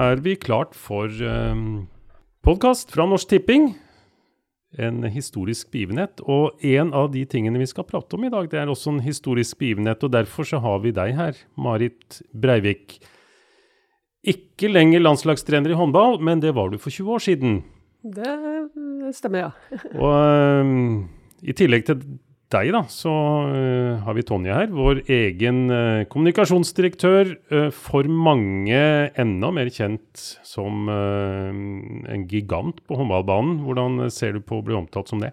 er vi klart for um, podkast fra Norsk Tipping. En historisk begivenhet. Og en av de tingene vi skal prate om i dag, det er også en historisk begivenhet. Og derfor så har vi deg her, Marit Breivik. Ikke lenger landslagstrener i håndball, men det var du for 20 år siden. Det stemmer, ja. og um, i tillegg til deg, da, så uh, har vi Tonje her. Vår egen uh, kommunikasjonsdirektør. Uh, for mange enda mer kjent som en gigant på håndballbanen. Hvordan ser du på å bli omtalt som det?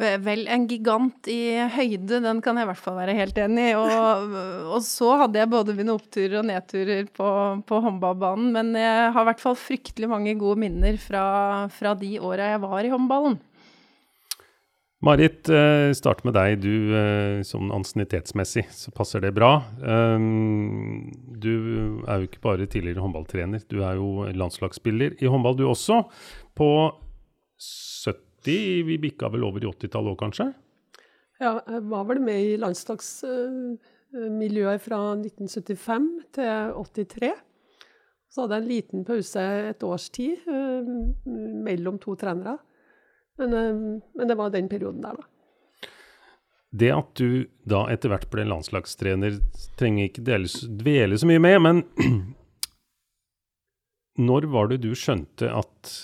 Vel, en gigant i høyde, den kan jeg i hvert fall være helt enig i. Og, og så hadde jeg både mine oppturer og nedturer på, på håndballbanen. Men jeg har i hvert fall fryktelig mange gode minner fra, fra de åra jeg var i håndballen. Marit, eh, start med deg. Du, eh, Sånn ansiennitetsmessig så passer det bra. Um, du er jo ikke bare tidligere håndballtrener, du er jo landslagsspiller i håndball du også. På 70, vi bikka vel over i 80-tallet òg, kanskje? Ja, jeg var vel med i landslagsmiljøet fra 1975 til 83. Så hadde jeg en liten pause et års tid eh, mellom to trenere. Men, eh, men, det var den perioden der, da. Det at du da etter hvert ble landslagstrener, trenger ikke deles, dvele så mye med, men når var det du skjønte at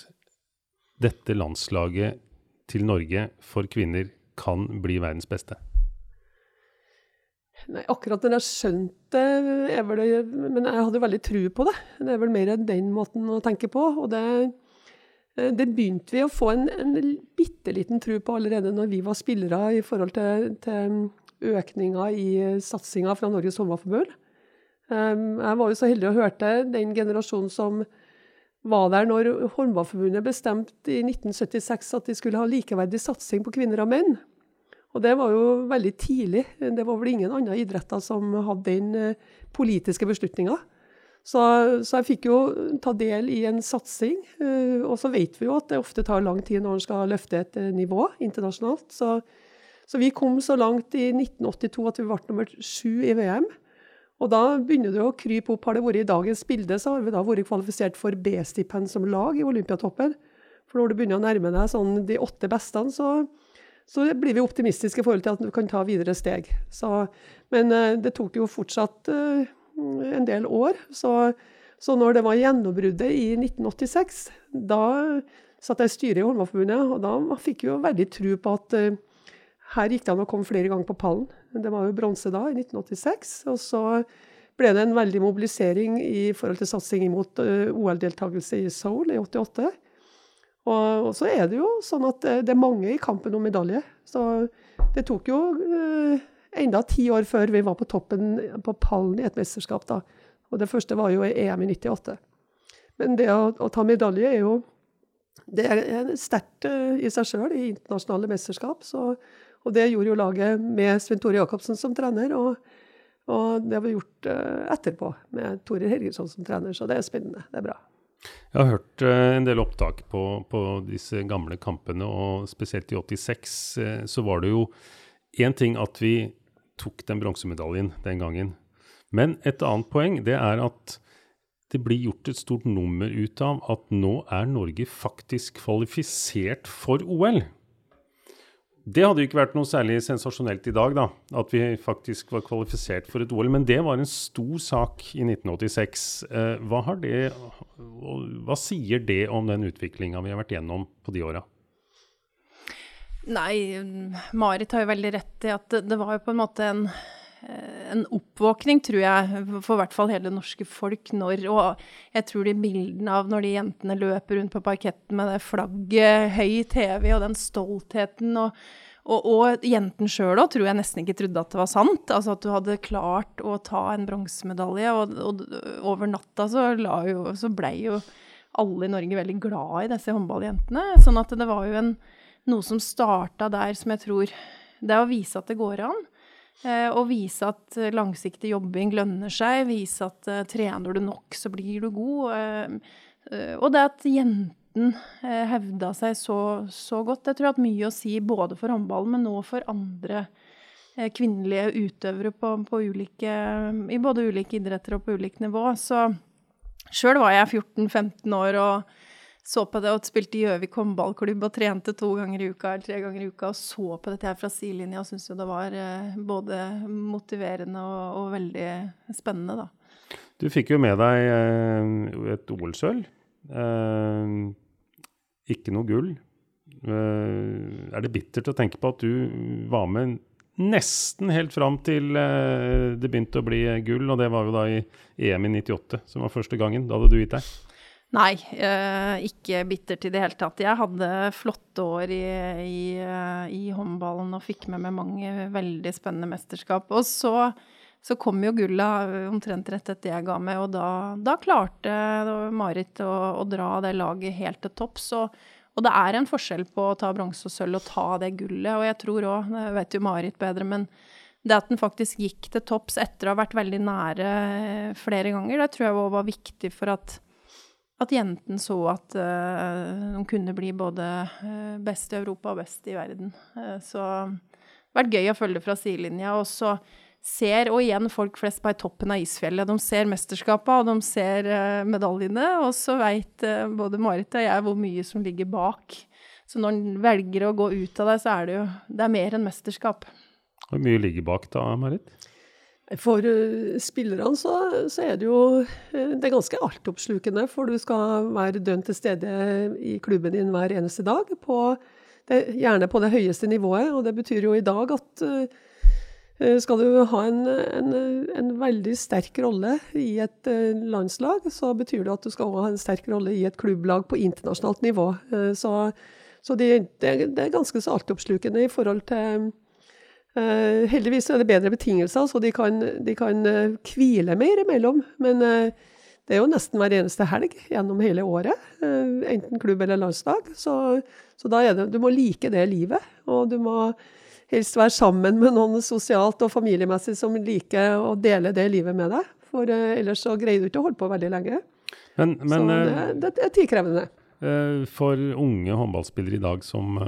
dette landslaget til Norge for kvinner kan bli verdens beste? Nei, akkurat når jeg skjønte det, Men jeg hadde veldig tro på det. Det er vel mer den måten å tenke på. Og det, det begynte vi å få en, en bitte liten tro på allerede når vi var spillere i forhold til, til økninga i satsinga fra Norges Håndballforbund. Jeg var jo så heldig å hørte den generasjonen som var der når Håndballforbundet bestemte i 1976 at de skulle ha likeverdig satsing på kvinner og menn. Og det var jo veldig tidlig. Det var vel ingen andre idretter som hadde den eh, politiske beslutninga. Så, så, jeg fikk jo ta del i en satsing. Eh, og så vet vi jo at det ofte tar lang tid når en skal løfte et eh, nivå internasjonalt. Så, så, vi kom så langt i 1982 at vi ble nummer sju i VM. Og da begynner det å krype opp. Har det vært i dagens bilde, så har vi da vært kvalifisert for B-stipend som lag i Olympiatoppen. For når du begynner å nærme deg sånn de åtte beste, så, så blir vi optimistiske i forhold til at du kan ta videre steg. Så, men eh, det tok jo fortsatt en del år. Så, så når det var gjennombruddet i 1986, da satt jeg i styret i Holmaforbundet, og da fikk jeg jo veldig tro på at uh, her gikk det an å komme flere ganger på pallen. Det var jo bronse da, i 1986. Og så ble det en veldig mobilisering i forhold til satsing mot uh, OL-deltakelse i Seoul i 88. Og, og, så er det jo sånn at det er mange i kampen om medalje. Så det tok jo uh, enda ti år før vi var på toppen på pallen i et mesterskap. da. Og det første var jo i EM i 98. Men det å, å ta medalje er jo det er sterkt uh, i seg sjøl i internasjonale mesterskap. Så, og det gjorde jo laget med Svein Tore Jacobsen som trener. Og, og det vi gjort uh, etterpå med Tore Helgesson som trener. Så det er spennende. Det er bra. Jeg har hørt uh, en del opptak på, på, disse gamle kampene, og spesielt i 86 så var det jo én ting at vi tok den bronsemedaljen den gangen. Men et annet poeng det er at det blir gjort et stort nummer ut av at nå er Norge faktisk kvalifisert for OL. Det hadde jo ikke vært noe særlig sensasjonelt i dag, da, at vi faktisk var kvalifisert for et OL. Men det var en stor sak i 1986. Eh, hva, det, hva sier det om den utviklinga vi har vært gjennom på de åra? Nei, Marit har jo veldig rett i at det, det var jo på en måte en, eh, en oppvåkning, tror jeg, for i hvert fall hele det norske folk, når Og jeg tror de bildene av når de jentene løper rundt på parketten med det flagget, høy TV og den stoltheten og og, og jenten sjøl òg tror jeg nesten ikke trodde at det var sant. Altså at du hadde klart å ta en bronsemedalje, og, og, over natta så, jo, så blei jo alle i Norge veldig glad i disse håndballjentene. Sånn at det var jo en noe som starta der, som jeg tror Det er å vise at det går an. Å og vise at eh, langsiktig jobbing lønner seg. Vise at eh, trener du nok, så blir du god. Eh, eh og det at jenten eh, hevda seg så, så, godt. Jeg tror jeg mye å si både for håndballen, men nå for andre kvinnelige utøvere på, på ulike, i både ulike idretter og på ulikt nivå. Så Sjøl var jeg 14-15 år og så på det og spilte Gjøvik håndballklubb og trente to ganger i uka eller tre ganger i uka og så på dette her fra sidelinja og syntes jo det var eh, både motiverende og, og, veldig spennende, da. Du fikk jo med deg eh, et OL-sølv. Eh, ikke noe gull. Er det bittert å tenke på at du var med nesten helt fram til det begynte å bli gull, og det var jo da i EM i 98, som var første gangen. Da hadde du gitt deg? Nei, eh, ikke bittert i det hele tatt. Jeg hadde flotte år i, i, eh, i, håndballen og fikk med meg mange veldig spennende mesterskap. Og så, så kom jo gulla omtrent rett etter jeg ga meg, og da, da klarte Marit å, å, dra det laget helt til topps. Og, og det er en forskjell på å ta bronse og sølv og ta det gullet. Og jeg tror òg, det vet jo Marit bedre, men det at den faktisk gikk til topps etter å ha vært veldig nære flere ganger, det tror jeg òg var viktig for at at jentene så at uh, de kunne bli både uh, best i Europa og best i verden. Uh, så det har vært gøy å følge fra sidelinja. Og så ser, og igjen folk flest på toppen av isfjellet, de ser mesterskapet og de ser medaljene, og så veit både Marit og jeg hvor mye som ligger bak. Så når en velger å gå ut av det, så er det jo det er mer enn mesterskap. Hvor mye ligger bak da, Marit? For uh, spillerne så, så, er det jo uh, det er ganske altoppslukende, for du skal være dønn til stede i klubben din hver eneste dag. På det, gjerne på det høyeste nivået. Og det betyr jo i dag at uh, skal du ha en, en, en, veldig sterk rolle i et landslag, så betyr det at du skal ha en sterk rolle i et klubblag på internasjonalt nivå. Så, så det, det, er ganske så altoppslukende i forhold til Uh, heldigvis er det bedre betingelser, så de kan, de kan uh, hvile mer imellom. Men uh, det er jo nesten hver eneste helg gjennom hele året, enten klubb eller landslag. Så, så, da er det, du må like det livet, og du må helst være sammen med noen sosialt og familiemessig som liker å dele det livet med deg. For ellers så greier du ikke å holde på veldig lenge. Men, men, så det, det er tidkrevende. For unge håndballspillere i dag som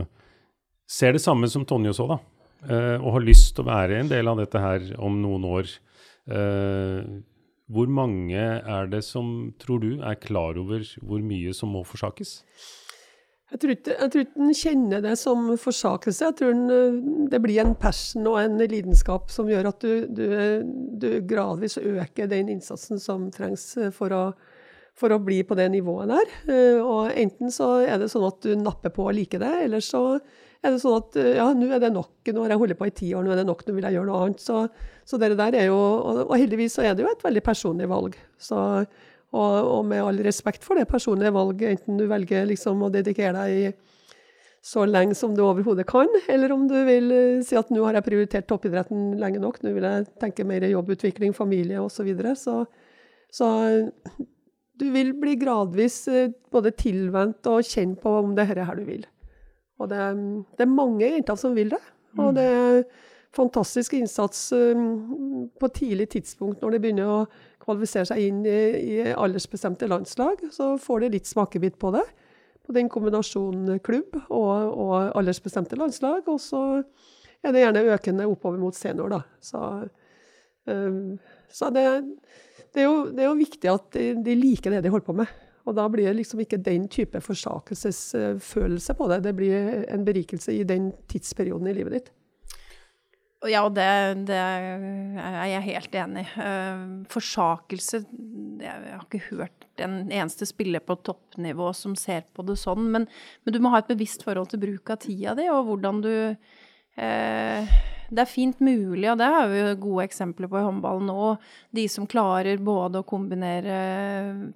ser det samme som Tonje så, da og har lyst til å være en del av dette her om noen år. Uh, hvor mange er det som, tror du, er klar over hvor mye som må forsakes? Jeg tror ikke, jeg tror ikke den kjenner det som forsakelse. Jeg tror den, eh, det blir en passion og en lidenskap som gjør at du, du, du gradvis øker den innsatsen som trengs for å, for å, bli på det nivået der. Og enten så er det sånn at du napper på og liker det, eller så er det sånn at ja, nå er det nok, nå har jeg holdt på i ti år, nå er det nok, nå vil jeg gjøre noe annet. Så, så det der er jo, og, heldigvis så er det jo et veldig personlig valg. Så, og, og, med all respekt for det personlige valget, enten du velger liksom å dedikere deg i så lenge som du overhodet kan, eller om du vil eh, si at nå har jeg prioritert toppidretten lenge nok, nå vil jeg tenke mer jobbutvikling, familie osv. Så, videre. så Så du vil bli gradvis eh, både tilvendt og kjenne på om det er her du vil. Og det, det, er mange jenter som vil det. Og mm. det er fantastisk innsats um, på tidlig tidspunkt når de begynner å kvalifisere seg inn i, i aldersbestemte landslag. Så får de litt smakebit på det. På den kombinasjonen klubb og, og aldersbestemte landslag. Og så er det gjerne økende oppover mot senior, da. Så, um, så det, det, er jo, det, er jo, viktig at de, de liker det de holder på med. Og da blir det liksom ikke den type forsakelsesfølelse på det. Det blir en berikelse i den tidsperioden i livet ditt. Ja, det, det er jeg helt enig i. Eh, forsakelse Jeg har ikke hørt en eneste spiller på toppnivå som ser på det sånn, men, men du må ha et bevisst forhold til bruk av tida di, og hvordan du det er fint mulig, og det har vi jo gode eksempler på i håndballen nå. De som klarer både å kombinere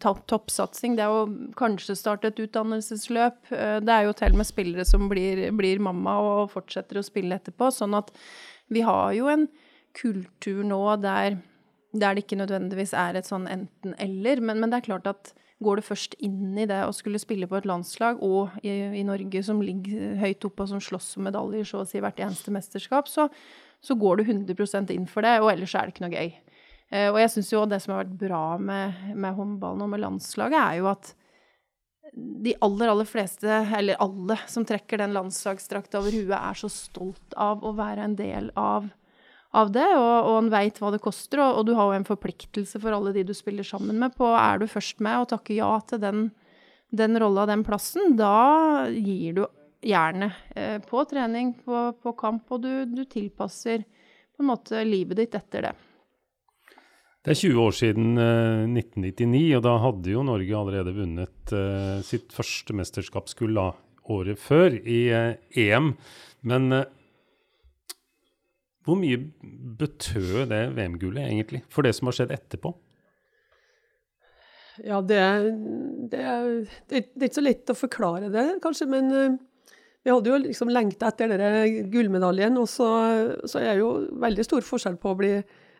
toppsatsing, det er jo kanskje starte et utdannelsesløp. Eh, det er jo til og med spillere som blir, blir mamma og fortsetter å spille etterpå. Sånn at vi har jo en kultur nå der, der det ikke nødvendigvis er et sånn enten-eller, men, men det er klart at Går du først inn i det å skulle spille på et landslag, og i, i Norge som ligger høyt oppe og som slåss om medaljer så å si hvert eneste mesterskap, så, så, går du 100% inn for det, og ellers er det ikke noe gøy. Eh, og jeg syns jo det som har vært bra med, med håndballen og med landslaget, er jo at de aller, aller fleste, eller alle, som trekker den landslagsdrakta over huet, er så stolt av å være en del av av det, og, og en veit hva det koster. Og, og, du har jo en forpliktelse for alle de du spiller sammen med på er du først med og takker ja til den, den rolla, den plassen, da gir du gjerne eh, på trening, på, på kamp, og du, du, tilpasser på en måte livet ditt etter det. Det er 20 år siden eh, 1999, og da hadde jo Norge allerede vunnet eh, sitt første mesterskapsgull året før i EM. Men hvor mye betød det VM-gullet egentlig for det som har skjedd etterpå? Ja, det, det, det, det, er ikke så lett å forklare det, kanskje. Men uh, vi hadde jo liksom lengta etter denne gullmedaljen. Og så, så, er det jo veldig stor forskjell på å bli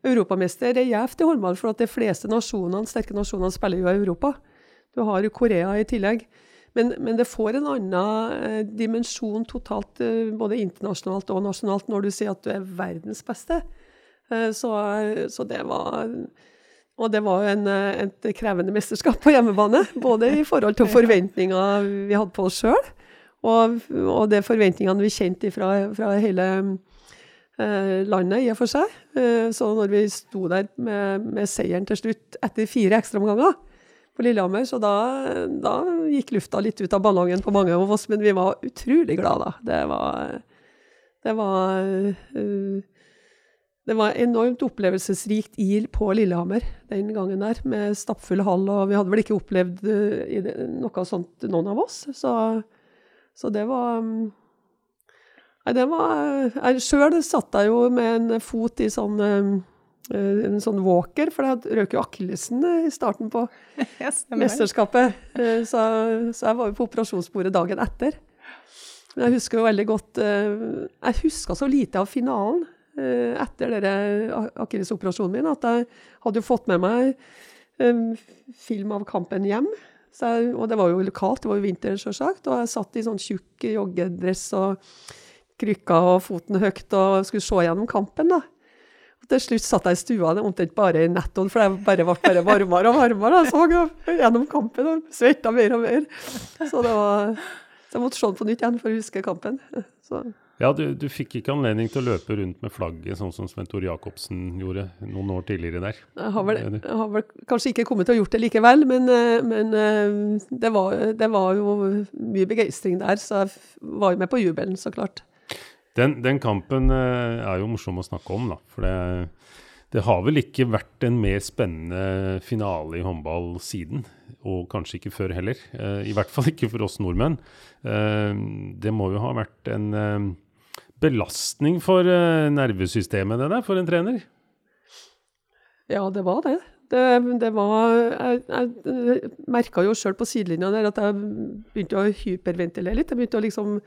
europamester i gjevt i håndball, for at de fleste nasjonene, sterke nasjonene spiller jo i Europa. Du har jo Korea i tillegg. Men, men, det får en annen eh, dimensjon totalt, eh, både internasjonalt og nasjonalt, når du sier at du er verdens beste. Eh, så, så det var Og det var en, et krevende mesterskap på hjemmebane. Både i forhold til forventninger vi hadde på oss sjøl, og, og de forventningene vi kjente fra, fra hele landet i og for seg. så når vi sto der med, med seieren til slutt etter fire ekstraomganger, på Lillehammer. Så da, da, gikk lufta litt ut av ballongen på mange av oss, men vi var utrolig glade da. Det var, det var uh, det var enormt opplevelsesrikt IL på Lillehammer den gangen der, med stappfull hall. Og vi hadde vel ikke opplevd uh, noe sånt, noen av oss. Så, så det var Nei, det var Sjøl satt jeg jo med en fot i sånn Eh, en sånn walker, for da røk jo akillesen i starten på mesterskapet. Eh, så, så, jeg var jo på operasjonsbordet dagen etter. Men jeg husker jo veldig godt eh, Jeg huska så lite av finalen etter akillesoperasjonen min at jeg hadde jo fått med meg film av kampen hjem. Jeg, og det var jo lokalt, det var jo vinter, sjølsagt. Og jeg satt i sånn tjukk joggedress og krykka og foten høyt og skulle se gjennom kampen. da. Til slutt satt jeg i stua omtrent bare i nettoen, for det bare ble bare varmere og varmere. Jeg så gjennom kampen og svetta mer og mer. Så, det var, så jeg måtte se den på nytt igjen for å huske kampen. Så. Ja, du, du, fikk ikke anledning til å løpe rundt med flagget, sånn som Sven Tor Jacobsen gjorde noen år tidligere der? Jeg har vel, jeg har vel kanskje ikke kommet til å gjort det likevel, men, eh, men eh, det, var, det, var, jo mye begeistring der, så jeg var jo med på jubelen, så klart. Den, den, kampen eh, er jo morsom å snakke om, da. For det, det, har vel ikke vært en mer spennende finale i håndball siden. Og kanskje ikke før heller. Eh, I hvert fall ikke for oss nordmenn. Eh, det må jo ha vært en belastning for nervesystemet, det der, for en trener? Ja, det var det. Det, det var Jeg, jeg merka jo sjøl på sidelinja der at jeg begynte å hyperventilere litt. Jeg begynte å liksom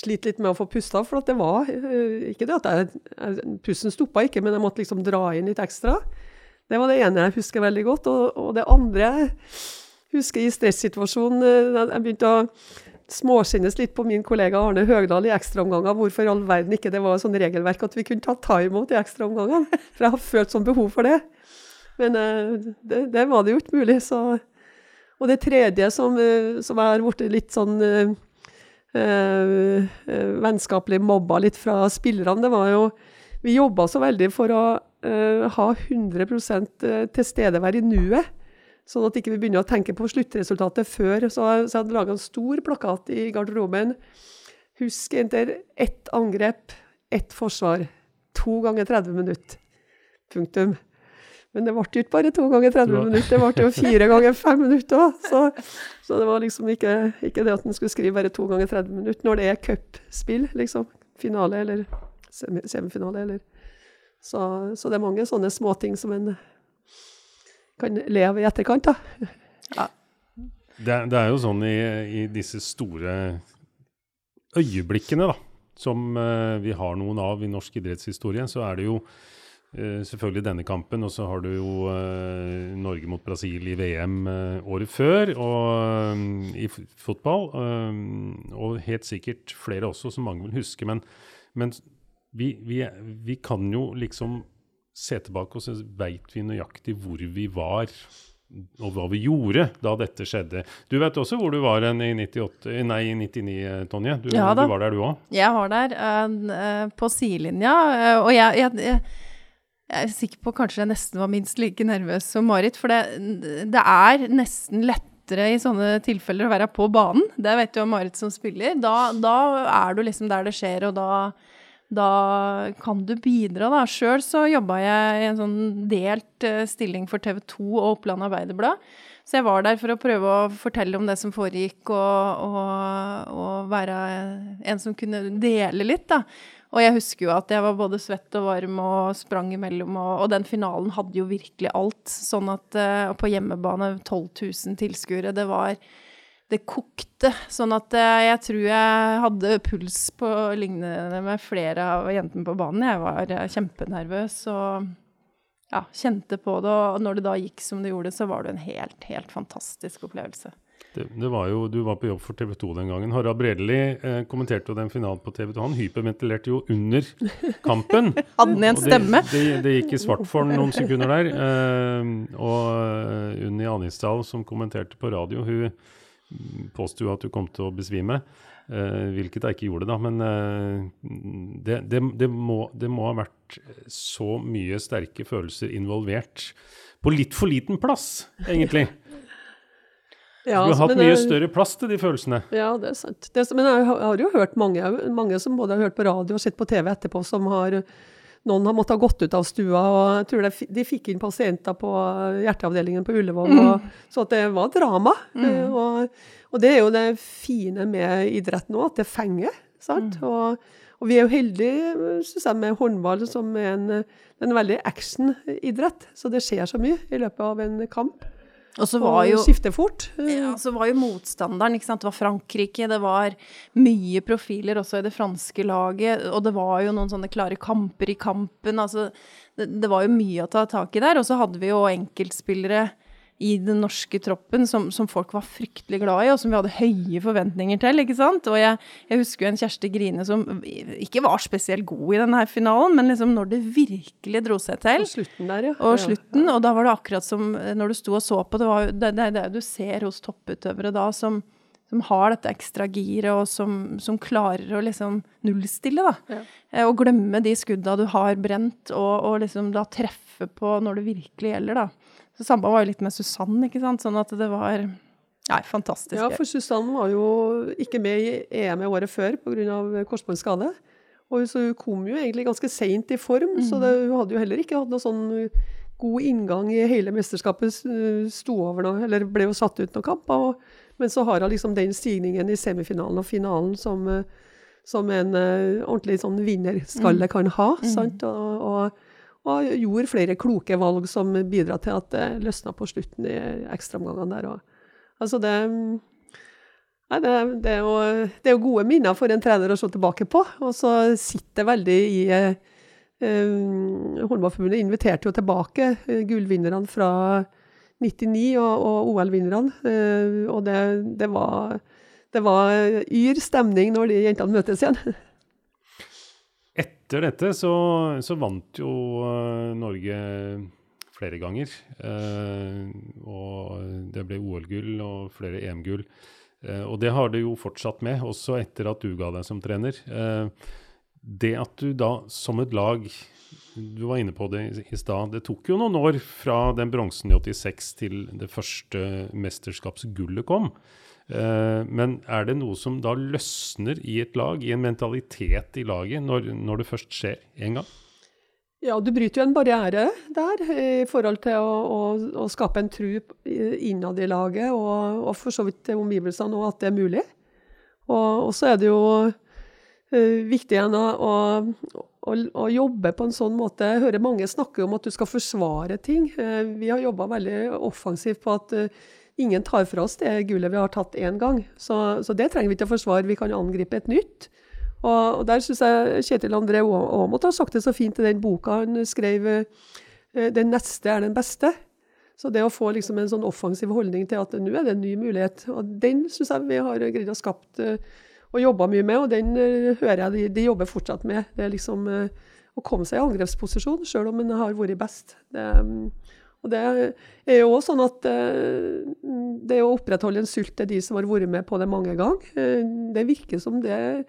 slite litt med å få pusta. For det var eh, ikke det at jeg, jeg Pusten stoppa ikke, men jeg måtte liksom dra inn litt ekstra. Det var det ene jeg husker veldig godt. Og, og det andre jeg husker i stressituasjonen eh, Jeg begynte å småskinnes litt på min kollega Arne Høgdal i ekstraomganger. Hvorfor i all verden ikke det var sånn regelverk at vi kunne ta timeout i ekstraomgangene. For jeg har følt sånn behov for det. Men eh, det, det var det jo ikke mulig. Så. Og det tredje som, som jeg har blitt litt sånn vennskapelig mobba litt fra spillerne, det var jo Vi jobba så veldig for å øh, ha 100% tilstedevær i nuet. Sånn at ikke vi begynner å tenke på sluttresultatet før. Så, jeg hadde laga en stor plakat i garderoben. Husk etter ett angrep, ett forsvar. To ganger 30 minutter. Punktum. Men det ble jo ikke bare to ganger 30 minutter, det ble jo fire ganger fem minutter òg. Så, så, det var liksom ikke, ikke det at en skulle skrive bare to ganger 30 minutter når det er cupspill, liksom. Finale eller semifinale eller så, så, det er mange sånne småting som en kan leve i etterkant, da. Ja. Det, det, er jo sånn i, i disse store øyeblikkene, da, som uh, vi har noen av i norsk idrettshistorie, så er det jo selvfølgelig denne kampen, og så har du jo uh, Norge mot Brasil i VM uh, året før og, i fotball. og helt sikkert flere også, som mange vil huske. Men, men vi, vi, vi, kan jo liksom se tilbake, og så veit vi nøyaktig hvor vi var. Og hva vi gjorde da dette skjedde. Du vet også hvor du var i 98, nei, 99, Tonje? Du, ja, du var der, du òg? Jeg var der, på sidelinja. og jeg, jeg jeg er sikker på kanskje jeg nesten var minst like nervøs som Marit. For det, det er nesten lettere i sånne tilfeller å være på banen. Det vet jo Marit som spiller. Da, da er du liksom der det skjer, og da, da kan du bidra, da. Sjøl så jobba jeg i en sånn delt uh, stilling for TV 2 og Oppland Arbeiderblad. Så jeg var der for å prøve å fortelle om det som foregikk, og, og, og være en som kunne dele litt, da. Og jeg husker jo at jeg var både svett og varm og sprang imellom, og, og den finalen hadde jo virkelig alt. Sånn at uh, på hjemmebane 12 000 tilskuere, det var Det kokte. Sånn at uh, jeg tror jeg hadde puls på lignende med flere av jentene på banen. Jeg var uh, kjempenervøs og ja, kjente på det. Og når det da gikk som det gjorde, så var det en helt, helt fantastisk opplevelse. Det, det, var jo, Du var på jobb for TV 2 den gangen. Harald Bredeli eh, kommenterte jo den finalen på TV 2. Han hyperventilerte jo under kampen. Hadde han en stemme? Det, det, det, gikk i svart for noen sekunder der. Eh, og uh, Unni Anisdal, som kommenterte på radio, hun påsto at hun kom til å besvime. Eh, hvilket jeg ikke gjorde, da. Men det, det, må, det, må, ha vært så mye sterke følelser involvert på litt for liten plass, egentlig. Ja, du har hatt mye større plass til de følelsene. Ja, det er sant. Det, men jeg har jo hørt mange, mange som både har hørt på radio og sett på TV etterpå, som har noen har måttet ha gått ut av stua. og jeg tror det, De fikk inn pasienter på hjerteavdelingen på Ullevål. Mm. Og, så det var drama. Mm. Eh, og, og, det er jo det fine med idrett nå, at det fenger. sant? Mm. Og, og, vi er jo heldige synes jeg, med håndball, som er en, en veldig actionidrett. Så det skjer så mye i løpet av en kamp. Og så var jo skifte fort. Ja, så var jo motstanderen, ikke sant. Det var Frankrike, det var mye profiler også i det franske laget. Og det var jo noen sånne klare kamper i kampen. Altså, det, det var jo mye å ta tak i der. Og så hadde vi jo enkeltspillere i den norske troppen som, som, folk var fryktelig glad i, og som vi hadde høye forventninger til. ikke sant? Og jeg, jeg husker jo en Kjersti Grine som ikke var spesielt god i denne finalen, men liksom når det virkelig dro seg til Og slutten der, ja. Og slutten, og da var det akkurat som når du sto og så på, det var det, det, det du ser hos topputøvere da, som, som har dette ekstra giret, og som, som, klarer å liksom nullstille, da. Ja. Eh, og glemme de skudda du har brent, og, og liksom da treffe på når det virkelig gjelder, da. Så Samba var jo litt med Susann, ikke sant. Sånn at det var Nei, fantastisk. Ja, for Susann var jo ikke med i EM året før pga. korsbåndskade. Og så hun kom jo egentlig ganske seint i form, mm. så det, hun hadde jo heller ikke hatt noe sånn god inngang i hele mesterskapet. Sto over noe, eller ble jo satt ut noen kamper. Men så har hun liksom den stigningen i semifinalen og finalen som, som en uh, ordentlig sånn vinnerskalle mm. kan ha. Mm. sant? Og, og og gjorde flere kloke valg som bidro til at det løsna på slutten i ekstraomgangene der òg. Altså det, nei, det, det, er jo, det, er jo, gode minner for en trener å se tilbake på. Og så sitter det veldig i eh, Håndballforbundet inviterte jo tilbake eh, gullvinnerne fra 99 og, og OL-vinnerne. Eh, og det, det, var, det var yr stemning når de jentene møtes igjen. Etter dette så, så vant jo uh, Norge flere ganger. Uh, og det ble OL-gull og flere EM-gull. Uh, og det har det jo fortsatt med, også etter at du ga deg som trener. det at du da som et lag Du var inne på det i stad. Det tok jo noen år fra den bronsen i 86 til det første mesterskapsgullet kom. Eh, men er det noe som da løsner i et lag, i en mentalitet i laget, når, når det først skjer en gang? Ja, du bryter jo en barriere der i forhold til å, å, å skape en tro innad i laget, og, og for så vidt omgivelsene òg, at det er mulig. Og, og, så er det jo uh, viktig igjen å, å, å, jobbe på en sånn måte. Jeg hører mange snakke om at du skal forsvare ting. Vi har jobba veldig offensivt på at ingen tar fra oss det gullet vi har tatt én gang. Så, så, det trenger vi ikke å forsvare. Vi kan angripe et nytt. Og, og der syns jeg Kjetil André Aamodt har sagt det så fint i den boka han skrev eh, 'Den neste er den beste'. Så det å få liksom en sånn offensiv holdning til at nå er det en ny mulighet, og den syns jeg vi har greid å skapt eh, og jobba mye med, og den uh, hører jeg de, de, jobber fortsatt med. Det er liksom å komme seg i angrepsposisjon, sjøl om en har vært best. Det, um, og Det er jo også sånn at eh, det å opprettholde en sult til de som har vært med på det mange ganger, eh, det virker som det,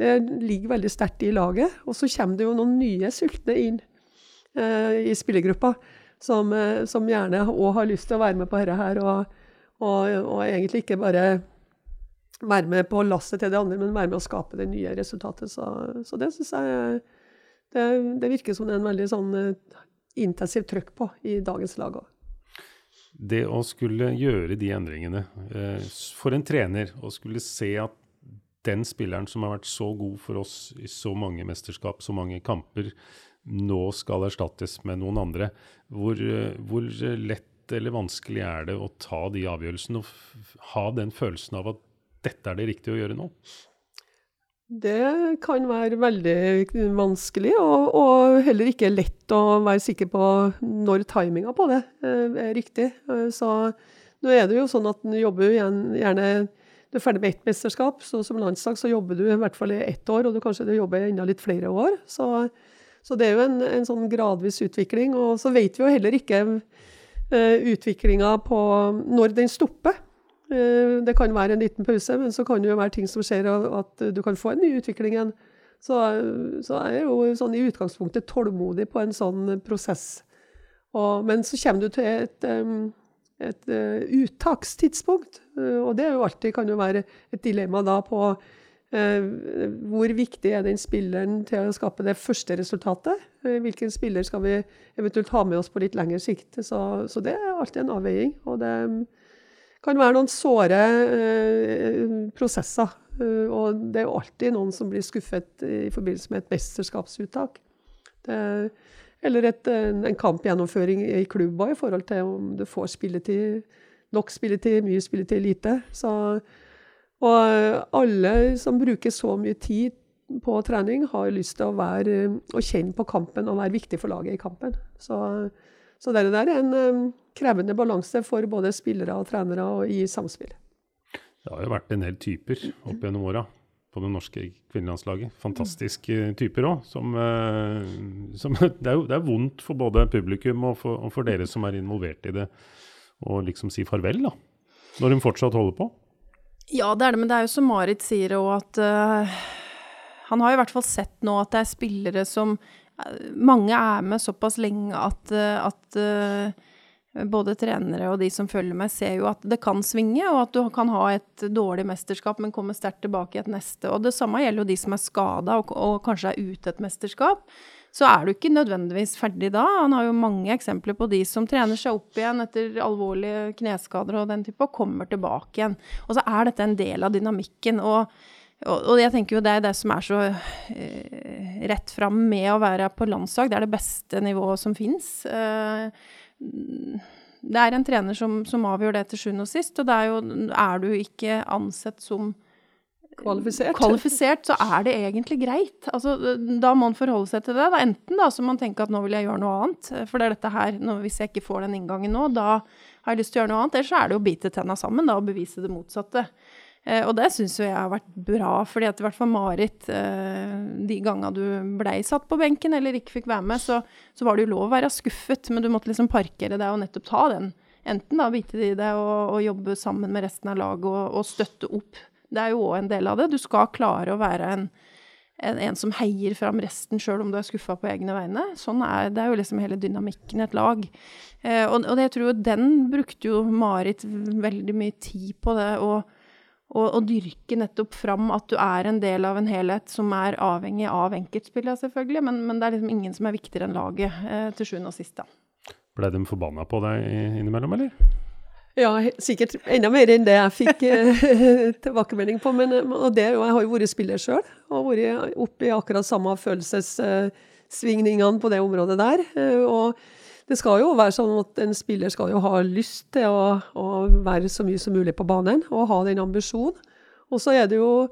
det ligger veldig sterkt i laget. Og så kommer det jo noen nye sultne inn. eh, i spillergruppa som, som gjerne òg har lyst til å være med på dette her, og, og, og, egentlig ikke bare være med på lasset til de andre, men være med å skape det nye resultatet. Så, så det syns jeg det, det, virker som en veldig sånn intensivt trøkk på i dagens lag òg. Det å skulle gjøre de endringene uh, for en trener, å skulle se at den spilleren som har vært så god for oss i så mange mesterskap, så mange kamper, nå skal erstattes med noen andre. Hvor, uh, hvor lett eller vanskelig er det å ta de avgjørelsene og ha den følelsen av at dette er det riktige å gjøre nå? Det kan være veldig vanskelig, og, og, heller ikke lett å være sikker på når timinga på det eh, er riktig. Eh, så nå er det jo sånn at du jobber gjerne Du er ferdig med ett mesterskap, så som landslag så jobber du i hvert fall i ett år, og du kanskje du jobber enda litt flere år. Så, så det er jo en, en, sånn gradvis utvikling. Og så vet vi jo heller ikke uh, utviklinga på når den stopper. Eh, det kan være en liten pause, men så kan det jo være ting som skjer, at du kan få en ny utvikling igjen. Så, så jeg er jo sånn i utgangspunktet tålmodig på en sånn prosess. Og, men så kommer du til et, et, et uttakstidspunkt, eh, og det jo alltid, kan jo være et dilemma da på eh, hvor viktig er den spilleren til å skape det første resultatet? Hvilken spiller skal vi eventuelt ha med oss på litt lengre sikt? Så, så det er alltid en avveiing. og det kan være noen såre eh, prosesser. Uh, og det er jo alltid noen som blir skuffet i forbindelse med et mesterskapsuttak. Det, eller et, en, en kampgjennomføring i klubba i forhold til om du får spilletid, nok spilletid, mye spilletid, lite. Så, og alle som bruker så mye tid på trening, har lyst til å, være, å kjenne på kampen og være viktig for laget i kampen. Så, så det der er en krevende balanse for både spillere og trenere og i samspill. Det har jo vært en del typer opp gjennom åra på det norske kvinnelandslaget. Fantastiske typer òg. Som, uh, som det, er jo, det, er vondt for både publikum og for, og for, dere som er involvert i det, å liksom si farvel, da. Når hun fortsatt holder på. Ja, det er det, men det er jo som Marit sier òg, at uh, han har i hvert fall sett nå at det er spillere som mange er med såpass lenge at, eh, at eh, både trenere og de som følger med, ser jo at det kan svinge, og at du kan ha et dårlig mesterskap, men komme sterkt tilbake i et neste. Og det samme gjelder jo de som er skada og, og, kanskje er ute et mesterskap. Så er du ikke nødvendigvis ferdig da. Han har jo mange eksempler på de som trener seg opp igjen etter alvorlige kneskader og den type, og kommer tilbake igjen. Og så er dette en del av dynamikken. og og, jeg tenker jo det er det som er så eh, rett fram med å være på landslag. Det er det beste nivået som fins. Eh, det er en trener som, som, avgjør det til sjuende og sist, og det er jo Er du ikke ansett som Kvalifisert. Kvalifisert, så er det egentlig greit. Altså, da må man forholde seg til det. Da. Enten da så må man tenke at nå vil jeg gjøre noe annet, for det er dette her, nå, hvis jeg ikke får den inngangen nå, da har jeg lyst til å gjøre noe annet. Eller så er det å bite tenna sammen da, og bevise det motsatte. Eh, og det syns jo jeg har vært bra, fordi at i hvert fall Marit eh, De gangene du blei satt på benken eller ikke fikk være med, så, så, var det jo lov å være skuffet, men du måtte liksom parkere deg og nettopp ta den. Enten da bite i det og, og, jobbe sammen med resten av laget og, og støtte opp. Det er jo òg en del av det. Du skal klare å være en, en, en som heier fram resten sjøl om du er skuffa på egne vegne. Sånn er, det er jo liksom hele dynamikken i et lag. Eh, og, og jeg tror den brukte jo Marit veldig mye tid på det. og og, og, dyrke nettopp fram at du er en del av en helhet som er avhengig av enkeltspillene, selvfølgelig, men, men, det er liksom ingen som er viktigere enn laget eh, til sjuende og sist. da. Ble de forbanna på deg innimellom, eller? Ja, sikkert enda mer enn det jeg fikk eh, tilbakemelding på. Men og det, jeg har jo vært spiller sjøl, og vært oppe i akkurat samme følelsessvingningene på det området der. Eh, og det skal jo være sånn at en spiller skal jo ha lyst til å, å være så mye som mulig på banen, og ha den ambisjonen. Og så er det jo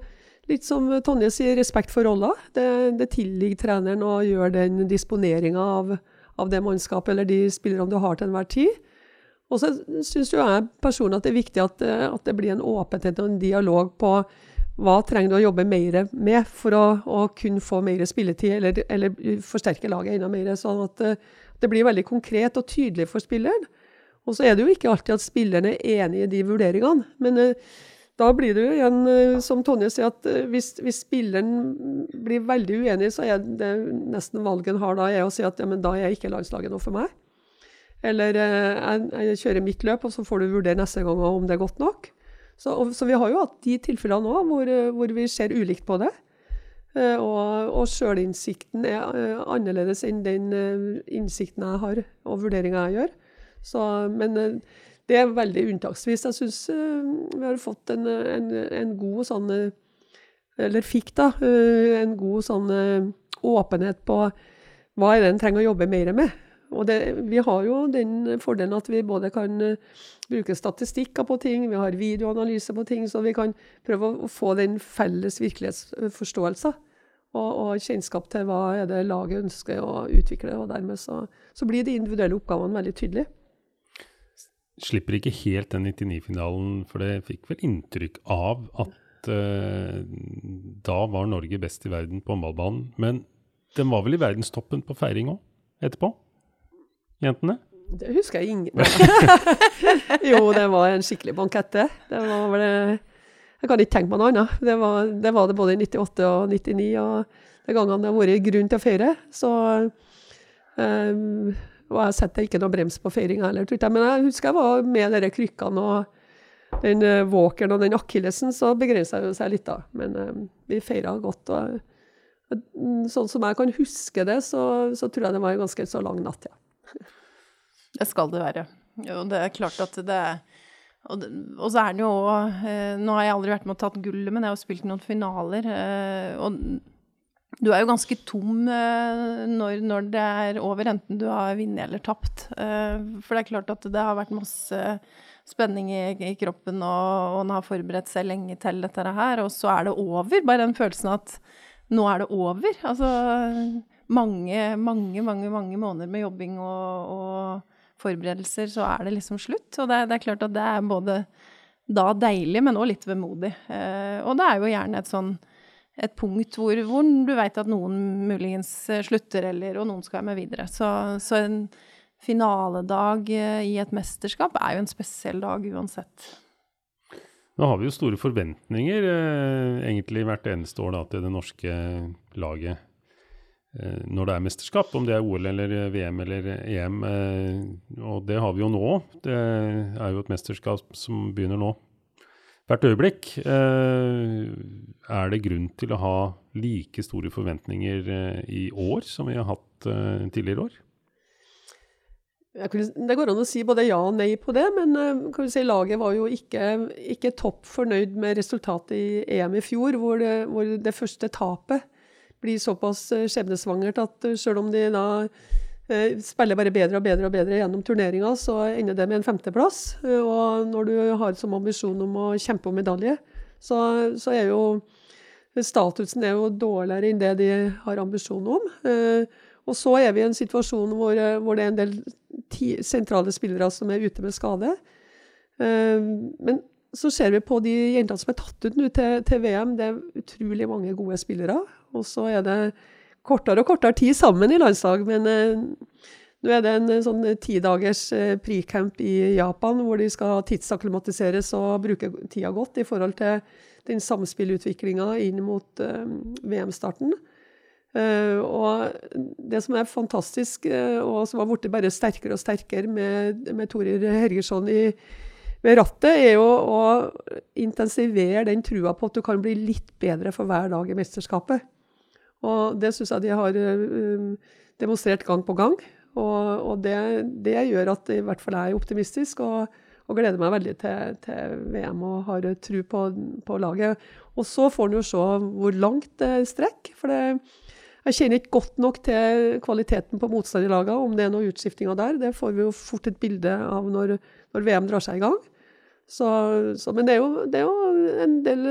litt som Tonje sier, respekt for rolla. Det, det tilligger treneren å gjøre den disponeringa av, av, det mannskapet eller de spillerne du har til enhver tid. Og så syns jeg personlig at det er viktig at, at, det blir en åpenhet og en dialog på hva trenger du å jobbe mer med for å, å kunne få mer spilletid, eller, eller forsterke laget enda mer. sånn at det blir veldig konkret og tydelig for spilleren. Og så er det jo ikke alltid at spilleren er enig i de vurderingene. Men uh, da blir det jo igjen, eh, som Tonje sier, at eh, hvis, hvis, spilleren blir veldig uenig, så er det nesten valget en har da, er å si at ja, men da er ikke landslaget noe for meg. Eller jeg, jeg, kjører mitt løp, og så får du vurdere neste gang om det er godt nok. Så, og, så vi har jo hatt de tilfellene òg hvor, hvor, vi ser ulikt på det. Og, og sjølinnsikten er annerledes enn den innsikten jeg har, og vurderinga jeg gjør. Så, men det er veldig unntaksvis. Jeg syns vi har fått en, en, en, god sånn eh, Eller fikk, da, en god sånn åpenhet på hva er det en trenger å jobbe mer med. Og det, vi har jo den fordelen at vi både kan bruke statistikker på ting, vi har videoanalyse på ting, så vi kan prøve å få den felles virkelighetsforståelsen. Og, og, kjennskap til hva er det laget ønsker å utvikle. og Dermed så, så blir de individuelle oppgavene veldig tydelige slipper ikke helt den 99-finalen, for det fikk vel inntrykk av at uh, da var Norge best i verden på håndballbanen. Men den var vel i verdenstoppen på feiring òg, etterpå? Jentene? Det husker jeg ingen. jo, det var en skikkelig bankett, det. det var vel, jeg kan ikke tenke meg noe annet. Det var, det var, det både i 98 og 99. Og de gangene det har vært grunn til å feire, så um, og jeg setter ikke noe brems på feiringa heller, tror jeg. Men jeg husker jeg var med de krykkene og den uh, walkeren og den akillesen, så begrensa det seg litt, da. Men um, vi feira godt. og uh, Sånn som jeg kan huske det, så, så, tror jeg det var en ganske så lang natt, ja. det skal det være. Jo, det er klart at det er og, og, så er den jo òg eh, Nå har jeg aldri vært med og tatt gullet, men jeg har jo spilt noen finaler. Eh, og du er jo ganske tom eh, når, når, det er over, enten du har vunnet eller tapt. For det er klart at det har vært masse spenning i, i kroppen, og, og en har forberedt seg lenge til dette her, og så er det over. Bare den følelsen at nå er det over. Altså mange, mange, mange, mange måneder med jobbing og, og forberedelser, så er det liksom slutt. Og det, det, er klart at det er både da deilig, men òg litt vemodig. Eh, og det er jo gjerne et sånn et punkt hvor, hvor du veit at noen muligens eh, slutter, eller, og noen skal med videre. Så, så, en finaledag eh, i et mesterskap er jo en spesiell dag uansett. Nå har vi jo store forventninger eh, egentlig hvert eneste år da, til det norske laget når det er mesterskap, om det er OL eller VM eller EM. Eh, og det har vi jo nå. Det er jo et mesterskap som begynner nå hvert øyeblikk. Eh, er det grunn til å ha like store forventninger eh, i år som vi har hatt eh, tidligere år? det går an å si både ja og nei på det, men si, laget var jo ikke, ikke, topp fornøyd med resultatet i EM i fjor, hvor det, hvor det første tapet blir såpass skjebnesvangert at selv om de da Eh, spiller bare bedre og bedre og bedre gjennom turneringa, så ender det med en femteplass. Eh, og når du har som ambisjon om å kjempe om medalje, så, så er jo statusen er jo dårligere enn det de har ambisjon om. Eh, og så er vi i en situasjon hvor, hvor det er en del ti, sentrale spillere som er ute med skade. Men så ser vi på de jentene som er tatt ut nå til, til VM, det er utrolig mange gode spillere. Og så er det kortere og kortere tid sammen i landslag. Men eh, nå er det en eh, sånn tidagers eh, pre-camp i Japan, hvor de skal tidsakklimatiseres og bruke tida godt i forhold til den samspillutviklinga inn mot eh, VM-starten. Uh, og det som er fantastisk, uh, og som har blitt bare sterkere og sterkere med, med Torir Hergersson i, ved rattet, er jo å intensivere den trua på at du kan bli litt bedre for hver dag i mesterskapet. Og det syns jeg de har uh, demonstrert gang på gang. Og, og det, det, gjør at i hvert fall jeg er optimistisk og, og gleder meg veldig til, til, VM og har tro på, på laget. Og så får en jo se hvor langt det strekker. For det, jeg kjenner ikke godt nok til kvaliteten på motstanderlagene, om det er noen utskiftinger der. Det får vi jo fort et bilde av når, når VM drar seg i gang. Så, så, men det er, jo, det er jo en del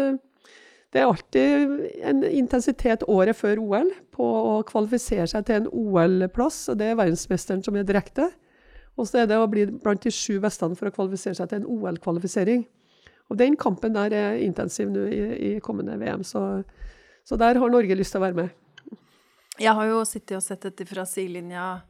det er alltid en intensitet året før OL på å kvalifisere seg til en OL-plass. og Det er verdensmesteren som er direkte. Og så er det å bli blant de sju beste for å kvalifisere seg til en OL-kvalifisering. Og Den kampen der er intensiv nå i, i kommende VM, så, så, der har Norge lyst til å være med. Jeg har jo sittet og sett dette fra sidelinja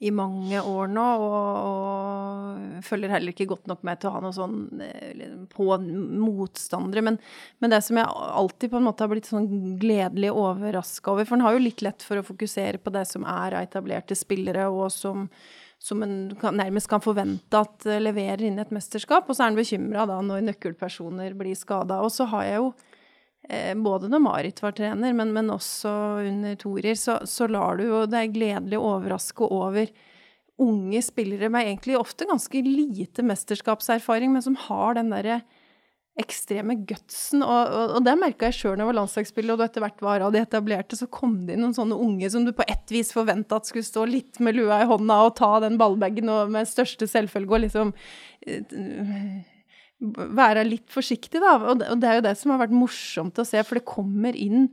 i mange år nå, og, og, følger heller ikke godt nok med til å ha noe sånn eh, på motstandere. Men, men, det som jeg alltid på en måte har blitt sånn gledelig overraska over For en har jo litt lett for å fokusere på det som er av etablerte spillere, og som, som en kan, nærmest kan forvente at leverer inn et mesterskap. Og så er en bekymra når nøkkelpersoner blir skada. Og så har jeg jo Eh, både når Marit var trener, men, men også under Torir, så, så, lar du jo deg gledelig overraske over unge spillere med egentlig ofte ganske lite mesterskapserfaring, men som har den derre ekstreme gutsen. Og, og, og det merka jeg sjøl når jeg var landslagsspiller, og du etter hvert var av de etablerte, så kom det inn noen sånne unge som du på ett vis forventa at skulle stå litt med lua i hånda og ta den ballbagen og med største selvfølge og liksom eh, være litt forsiktig, da. Og det er jo det som har vært morsomt å se, for det kommer inn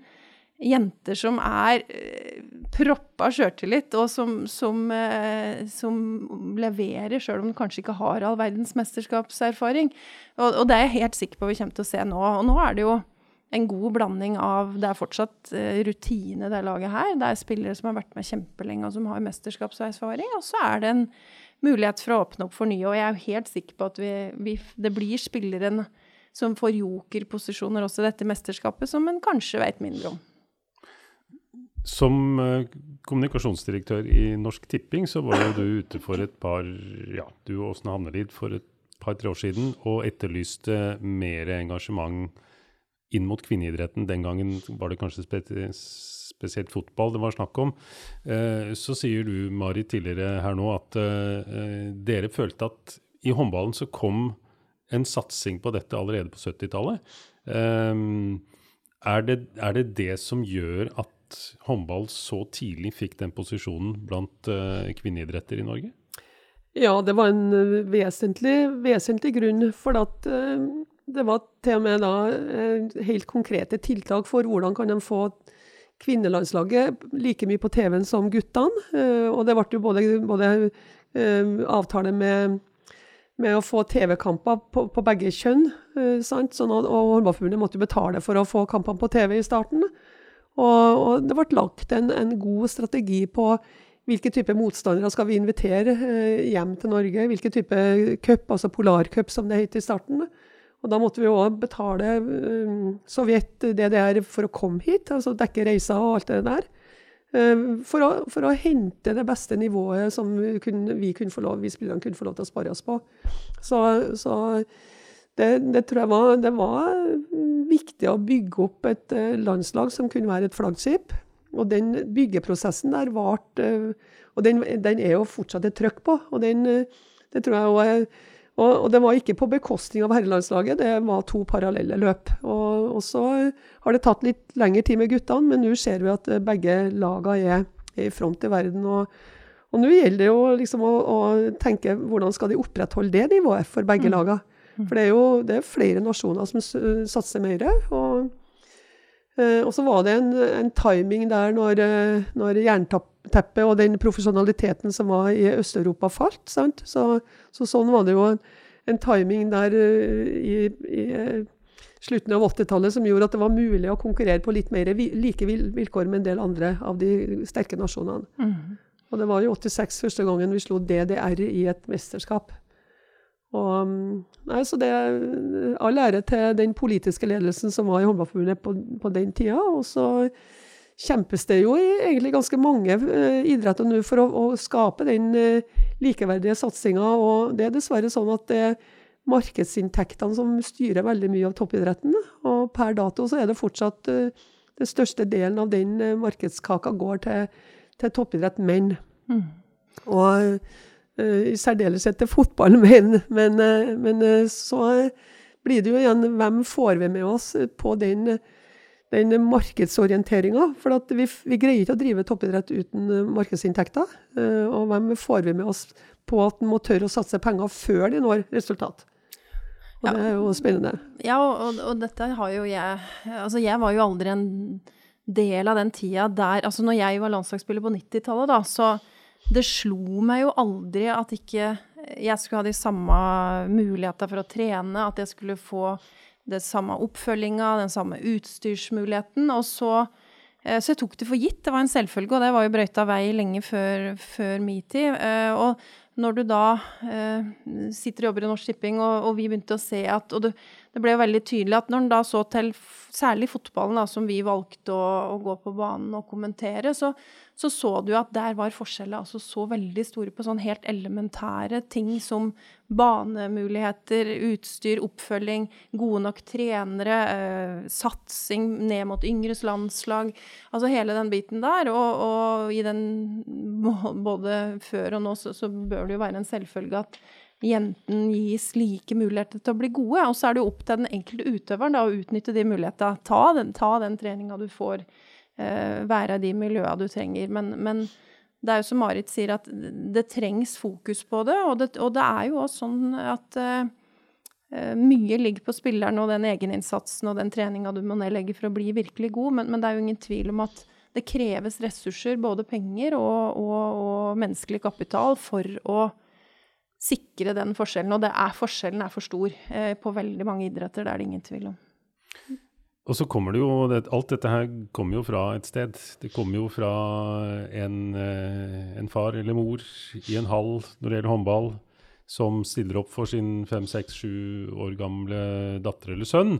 jenter som er eh, proppa sjøltillit, og som, som, eh, som, leverer sjøl om de kanskje ikke har all verdens mesterskapserfaring. Og, og, det er jeg helt sikker på vi kommer til å se nå. Og nå er det jo en god blanding av Det er fortsatt eh, rutine, det laget her. Det er spillere som har vært med kjempelenge, og som har mesterskapserfaring. Og så er det en mulighet for å åpne opp for nye. Og jeg er jo helt sikker på at vi, vi, det blir spilleren som får jokerposisjoner også i dette mesterskapet, som en kanskje vet mindre om. Som uh, kommunikasjonsdirektør i Norsk Tipping, så var jo du ute for et par ja, du og Åsne Hamnelid for et par-tre år siden og etterlyste mer engasjement inn mot kvinneidretten. Den gangen var det kanskje spesielt fotball det var snakk om. Eh, så sier du, Mari, tidligere her nå at eh, dere følte at i håndballen så kom en satsing på dette allerede på 70-tallet. Eh, er, er, det, det som gjør at håndball så tidlig fikk den posisjonen blant kvinneidretter i Norge? Ja, det var en vesentlig, vesentlig grunn. For at det var til og med da helt konkrete tiltak for hvordan kan de få kvinnelandslaget like mye på TV-en som guttene. Eh, og det ble jo både, både eh, avtale med, med, å få TV-kamper på, på, begge kjønn. Eh? Sånn, og Håndballforbundet måtte betale for å få kampene på TV i starten. Og, og det ble lagt en, en, god strategi på hvilke type motstandere skal vi invitere hjem til Norge. Hvilke type cup, altså polarcup som det het i starten. Og da måtte vi òg betale uh, Sovjet, DDR, for å komme hit, altså dekke reiser og alt det der. Uh, for, å, for, å, hente det beste nivået som vi kunne, vi kunne lov, vi spillerne kunne få lov til å spare oss på. Så, så det, det, tror jeg var, det var viktig å bygge opp et uh, landslag som kunne være et flaggskip. Og den byggeprosessen der varte Og den, den, er jo fortsatt et trøkk på. Og den, det tror jeg òg og, og, det var ikke på bekostning av herrelandslaget, det var to parallelle løp. Og, og, så har det tatt litt lengre tid med guttene, men nå ser vi at begge lagene er, er i front i verden. Og, og nå gjelder det jo liksom å, å, tenke hvordan skal de opprettholde det nivået for begge mm. lagene. For det er jo det er flere nasjoner som satser mer. Og, eh, og så var det en, en timing der når, når når jernteppet og den profesjonaliteten som var i Øst-Europa, falt. Sant? Så, så, sånn var det jo en, en timing der uh, i, i uh, slutten av 80-tallet som gjorde at det var mulig å konkurrere på litt mer like vilkår med en del andre av de sterke nasjonene. Mm. Og det var jo 86 første gangen vi slo DDR i et mesterskap. Og, nei, så det All ære til den politiske ledelsen som var i Håndballforbundet på, på den tida. Og så kjempes det jo egentlig ganske mange uh, idretter nå for å, å skape den uh, likeverdige satsinga. Og det er dessverre sånn at det er markedsinntektene som styrer veldig mye av toppidretten. Og per dato så er det fortsatt uh, den største delen av den markedskaka går til, til toppidrett menn. Mm. Og i særdeleshet til fotball menn. Men, men så blir det jo igjen hvem får vi med oss på den den markedsorienteringa. For vi, vi, greier ikke å drive toppidrett uten eh, markedsinntekter. Eh, og hvem får vi med oss på at en må tørre å satse penger før de når resultat? Og ja. det er jo spennende. Ja, og, og, dette har jo jeg Altså, jeg var jo aldri en del av den tida der Altså, når jeg var landslagsspiller på 90-tallet, da, så det slo meg jo aldri at ikke jeg skulle ha de samme muligheter for å trene, at jeg skulle få det samme oppfølginga, den samme utstyrsmuligheten. Og så Eh, så jeg tok det for gitt. Det var en selvfølge, og det var jo brøyta vei lenge før, før tid. Eh, og når du da eh, sitter og jobber i Norsk Tipping, og, og, vi begynte å se at Og det, det ble jo veldig tydelig at når en da så til særlig fotballen, da, som vi valgte å, å, gå på banen og kommentere, så, så så du at der var forskjellene altså så veldig store på sånn helt elementære ting som banemuligheter, utstyr, oppfølging, gode nok trenere, eh, satsing ned mot yngres landslag. Altså hele den biten der. Og, og i den både før og nå så, så bør det jo være en selvfølge at jenten gis like muligheter til å bli gode. Og så er det jo opp til den enkelte utøveren da, å utnytte de mulighetene. Ta den, ta den treninga du får uh, være i de miljøene du trenger. Men, men, det er jo som Marit sier, at det trengs fokus på det. Og det, og det er jo også sånn at uh, mye ligger på spilleren og den egeninnsatsen og den treninga du må nedlegge for å bli virkelig god, men, men, det er jo ingen tvil om at det kreves ressurser, både penger og, og, og menneskelig kapital, for å sikre den forskjellen. Og er, forskjellen er for stor eh, på veldig mange idretter, det er det ingen tvil om. Og så kommer det jo Alt dette her kommer jo fra et sted. Det kommer jo fra en, eh, en far eller mor i en hall når det gjelder håndball, som stiller opp for sin fem, seks, sju år gamle datter eller sønn.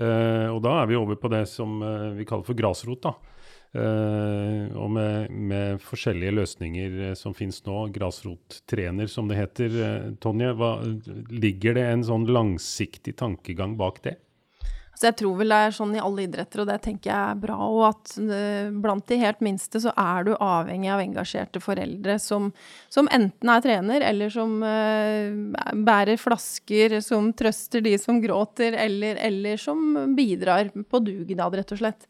Eh, og da er vi over på det som eh, vi kaller for grasrot. da. Eh, og med, med, forskjellige løsninger eh, som finnes nå, grasrottrener som det heter. Eh, Tonje, hva, ligger det en sånn langsiktig tankegang bak det? Så jeg tror vel det er sånn i alle idretter, og det tenker jeg er bra. Og at blant de helt minste så er du avhengig av engasjerte foreldre som, som enten er trener, eller som uh, bærer flasker, som trøster de som gråter, eller, eller som bidrar på dugnad, rett og slett.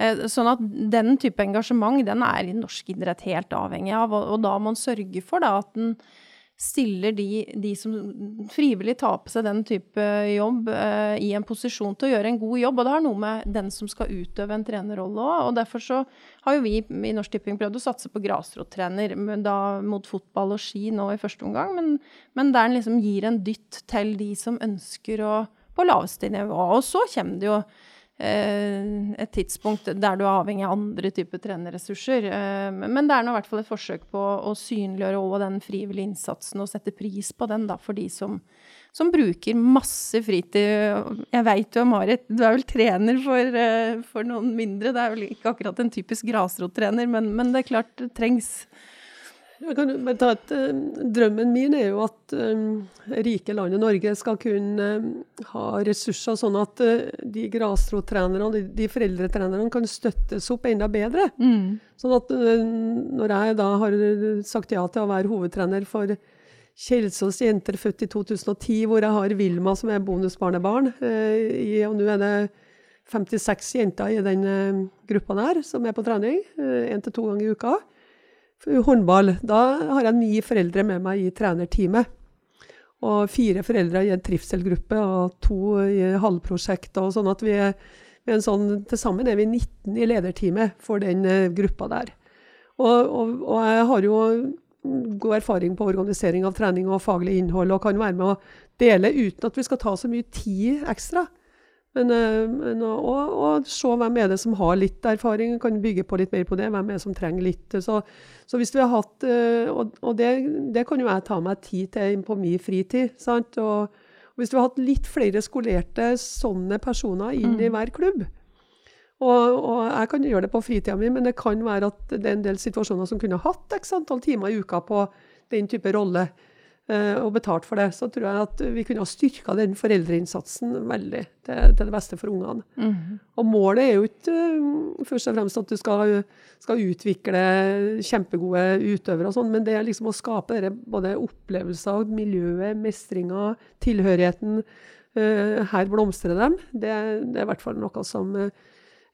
Uh, sånn at den type engasjement, den er i norsk idrett helt avhengig av, og, da må man sørge for da at den stiller de, de, som frivillig tar på seg den type jobb, eh, i en posisjon til å gjøre en god jobb. Og det har noe med den som skal utøve en trenerrolle òg. Og derfor så har jo vi i Norsk Tipping prøvd å satse på grasrottrener, mot fotball og ski nå i første omgang, men, men der en liksom gir en dytt til de som ønsker å på laveste nivå. Og så kommer det jo Eh, et tidspunkt der du er avhengig av andre typer trenerressurser. Eh, men det er nå i hvert fall et forsøk på å synliggjøre den frivillige innsatsen og sette pris på den da, for de som, som bruker masse fritid. Jeg veit jo, Marit, du er vel trener for, eh, for, noen mindre. Det er vel ikke akkurat en typisk grasrottrener, men, men det er klart det trengs. Jeg kan bare ta et, uh, drømmen min er jo at um, rike landet Norge skal kunne um, ha ressurser sånn at uh, de grasrottrenerne, de, de foreldretrenerne, kan støttes opp enda bedre. Mm. Sånn at uh, når jeg da har sagt ja til å være hovedtrener for Kjelsås jenter født i 2010, hvor jeg har Vilma som er bonusbarnebarn, i, og nå er det 56 jenter i den gruppa der som er på trening, én til to ganger i uka håndball. Da har jeg ni foreldre med meg i trenerteamet. Og fire foreldre i en trivselgruppe og to i halvprosjekt. og sånn at vi er, sånn, Til sammen er vi 19 i lederteamet for den uh, gruppa der. Og, og, og, jeg har jo god erfaring på organisering av trening og faglig innhold, og kan være med å dele uten at vi skal ta så mye tid ekstra. Men, eh, men og, og, se hvem er det som har litt erfaring, kan bygge på litt mer på det. Hvem er det som trenger litt. Så, så hvis vi har hatt eh, Og, og det, det, kan jo jeg ta meg tid til på min fritid. sant? Og, og hvis vi har hatt litt flere skolerte sånne personer inn i mm. hver klubb og, og, jeg kan gjøre det på fritida mi, men det kan være at det er en del situasjoner som kunne hatt x antall timer i uka på den type rolle. Eh, og betalt for det, så tror jeg at vi kunne ha styrka den foreldreinnsatsen veldig til, til det beste for ungene. Mm. Og målet er jo ikke uh, først og fremst at du skal, skal utvikle kjempegode utøvere, og sånn, men det er liksom å skape dere, både opplevelser, miljøet, mestringa, tilhørigheten. Uh, her blomstrer dem. Det, det, er i hvert fall noe som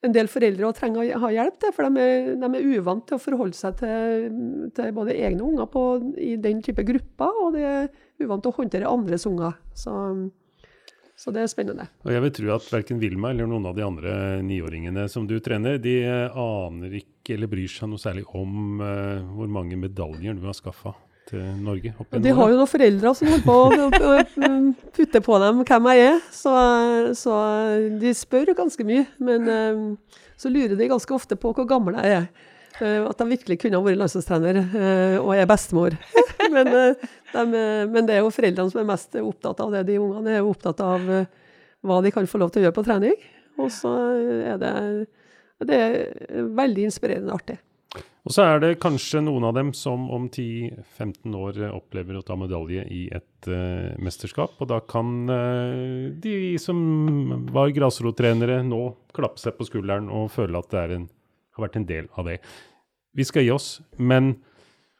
en del foreldre trenger å ha hjelp til, for de er, de er uvant til å forholde seg til, til både egne unger på, i den type grupper, og de er uvant til å håndtere andres unger. Så, så, det er spennende. Og jeg vil tro at verken Vilma eller noen av de andre niåringene som du trener, de aner ikke eller bryr seg noe særlig om uh, hvor mange medaljer du har skaffa til Norge? De har jo noen foreldre som holder på å putte på dem hvem jeg er, så, så de spør ganske mye. Men eh, så lurer de ganske ofte på hvor gammel jeg er. Eh, At de virkelig kunne ha vært landslagstrener eh, og er bestemor. men, de, men det er jo foreldrene som er mest opptatt av det. De ungene er jo opptatt av hva de kan få lov til å gjøre på trening. Og så er det, det er veldig inspirerende og artig. Og så er det kanskje noen av dem som om 10-15 år opplever å ta medalje i et uh, mesterskap. Og da kan uh, de som var grasrottrenere nå klappe seg på skulderen og føle at det en, har vært en del av det. Vi skal gi oss, men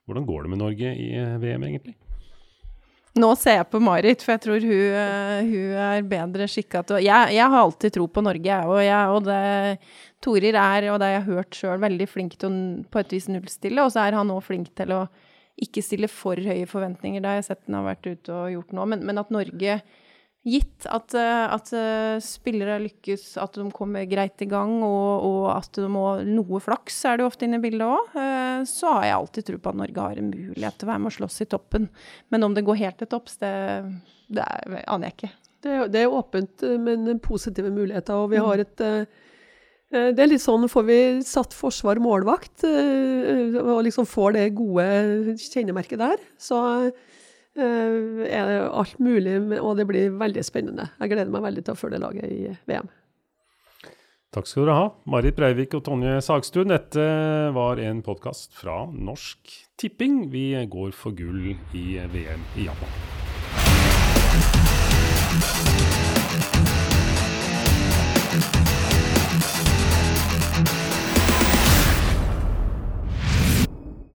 hvordan går det med Norge i eh, VM egentlig? Nå ser jeg på Marit, for jeg tror hun, eh, hun er bedre skikka til jeg, jeg har alltid tro på Norge, og, jeg, og Torir er, og det har jeg hørt sjøl, veldig flink til å på et vis nullstille, og så er han òg flink til å ikke stille for høye forventninger. Det har jeg sett han har vært ute og gjort nå, men, men at Norge Gitt at, eh, at eh, spillere lykkes, at de kommer greit i gang, og, og at de må Noe flaks er det jo ofte inne i bildet òg. Så har jeg alltid tro på at Norge har en mulighet til å være med og slåss i toppen. Men om det går helt til topps, det, det er, aner jeg ikke. Det er, det er åpent, eh, men positive muligheter. Og vi har et eh, eh, Det er litt sånn, får vi satt forsvar målvakt, eh, og liksom får det gode kjennemerket der, så eh, Eh, er det alt mulig, og det blir veldig spennende. Jeg gleder meg veldig til å følge laget i eh, VM. Takk skal dere ha, Marit Breivik og Tonje Sagstuen. Dette var en podkast fra Norsk Tipping. Vi går for gull i VM i Japan.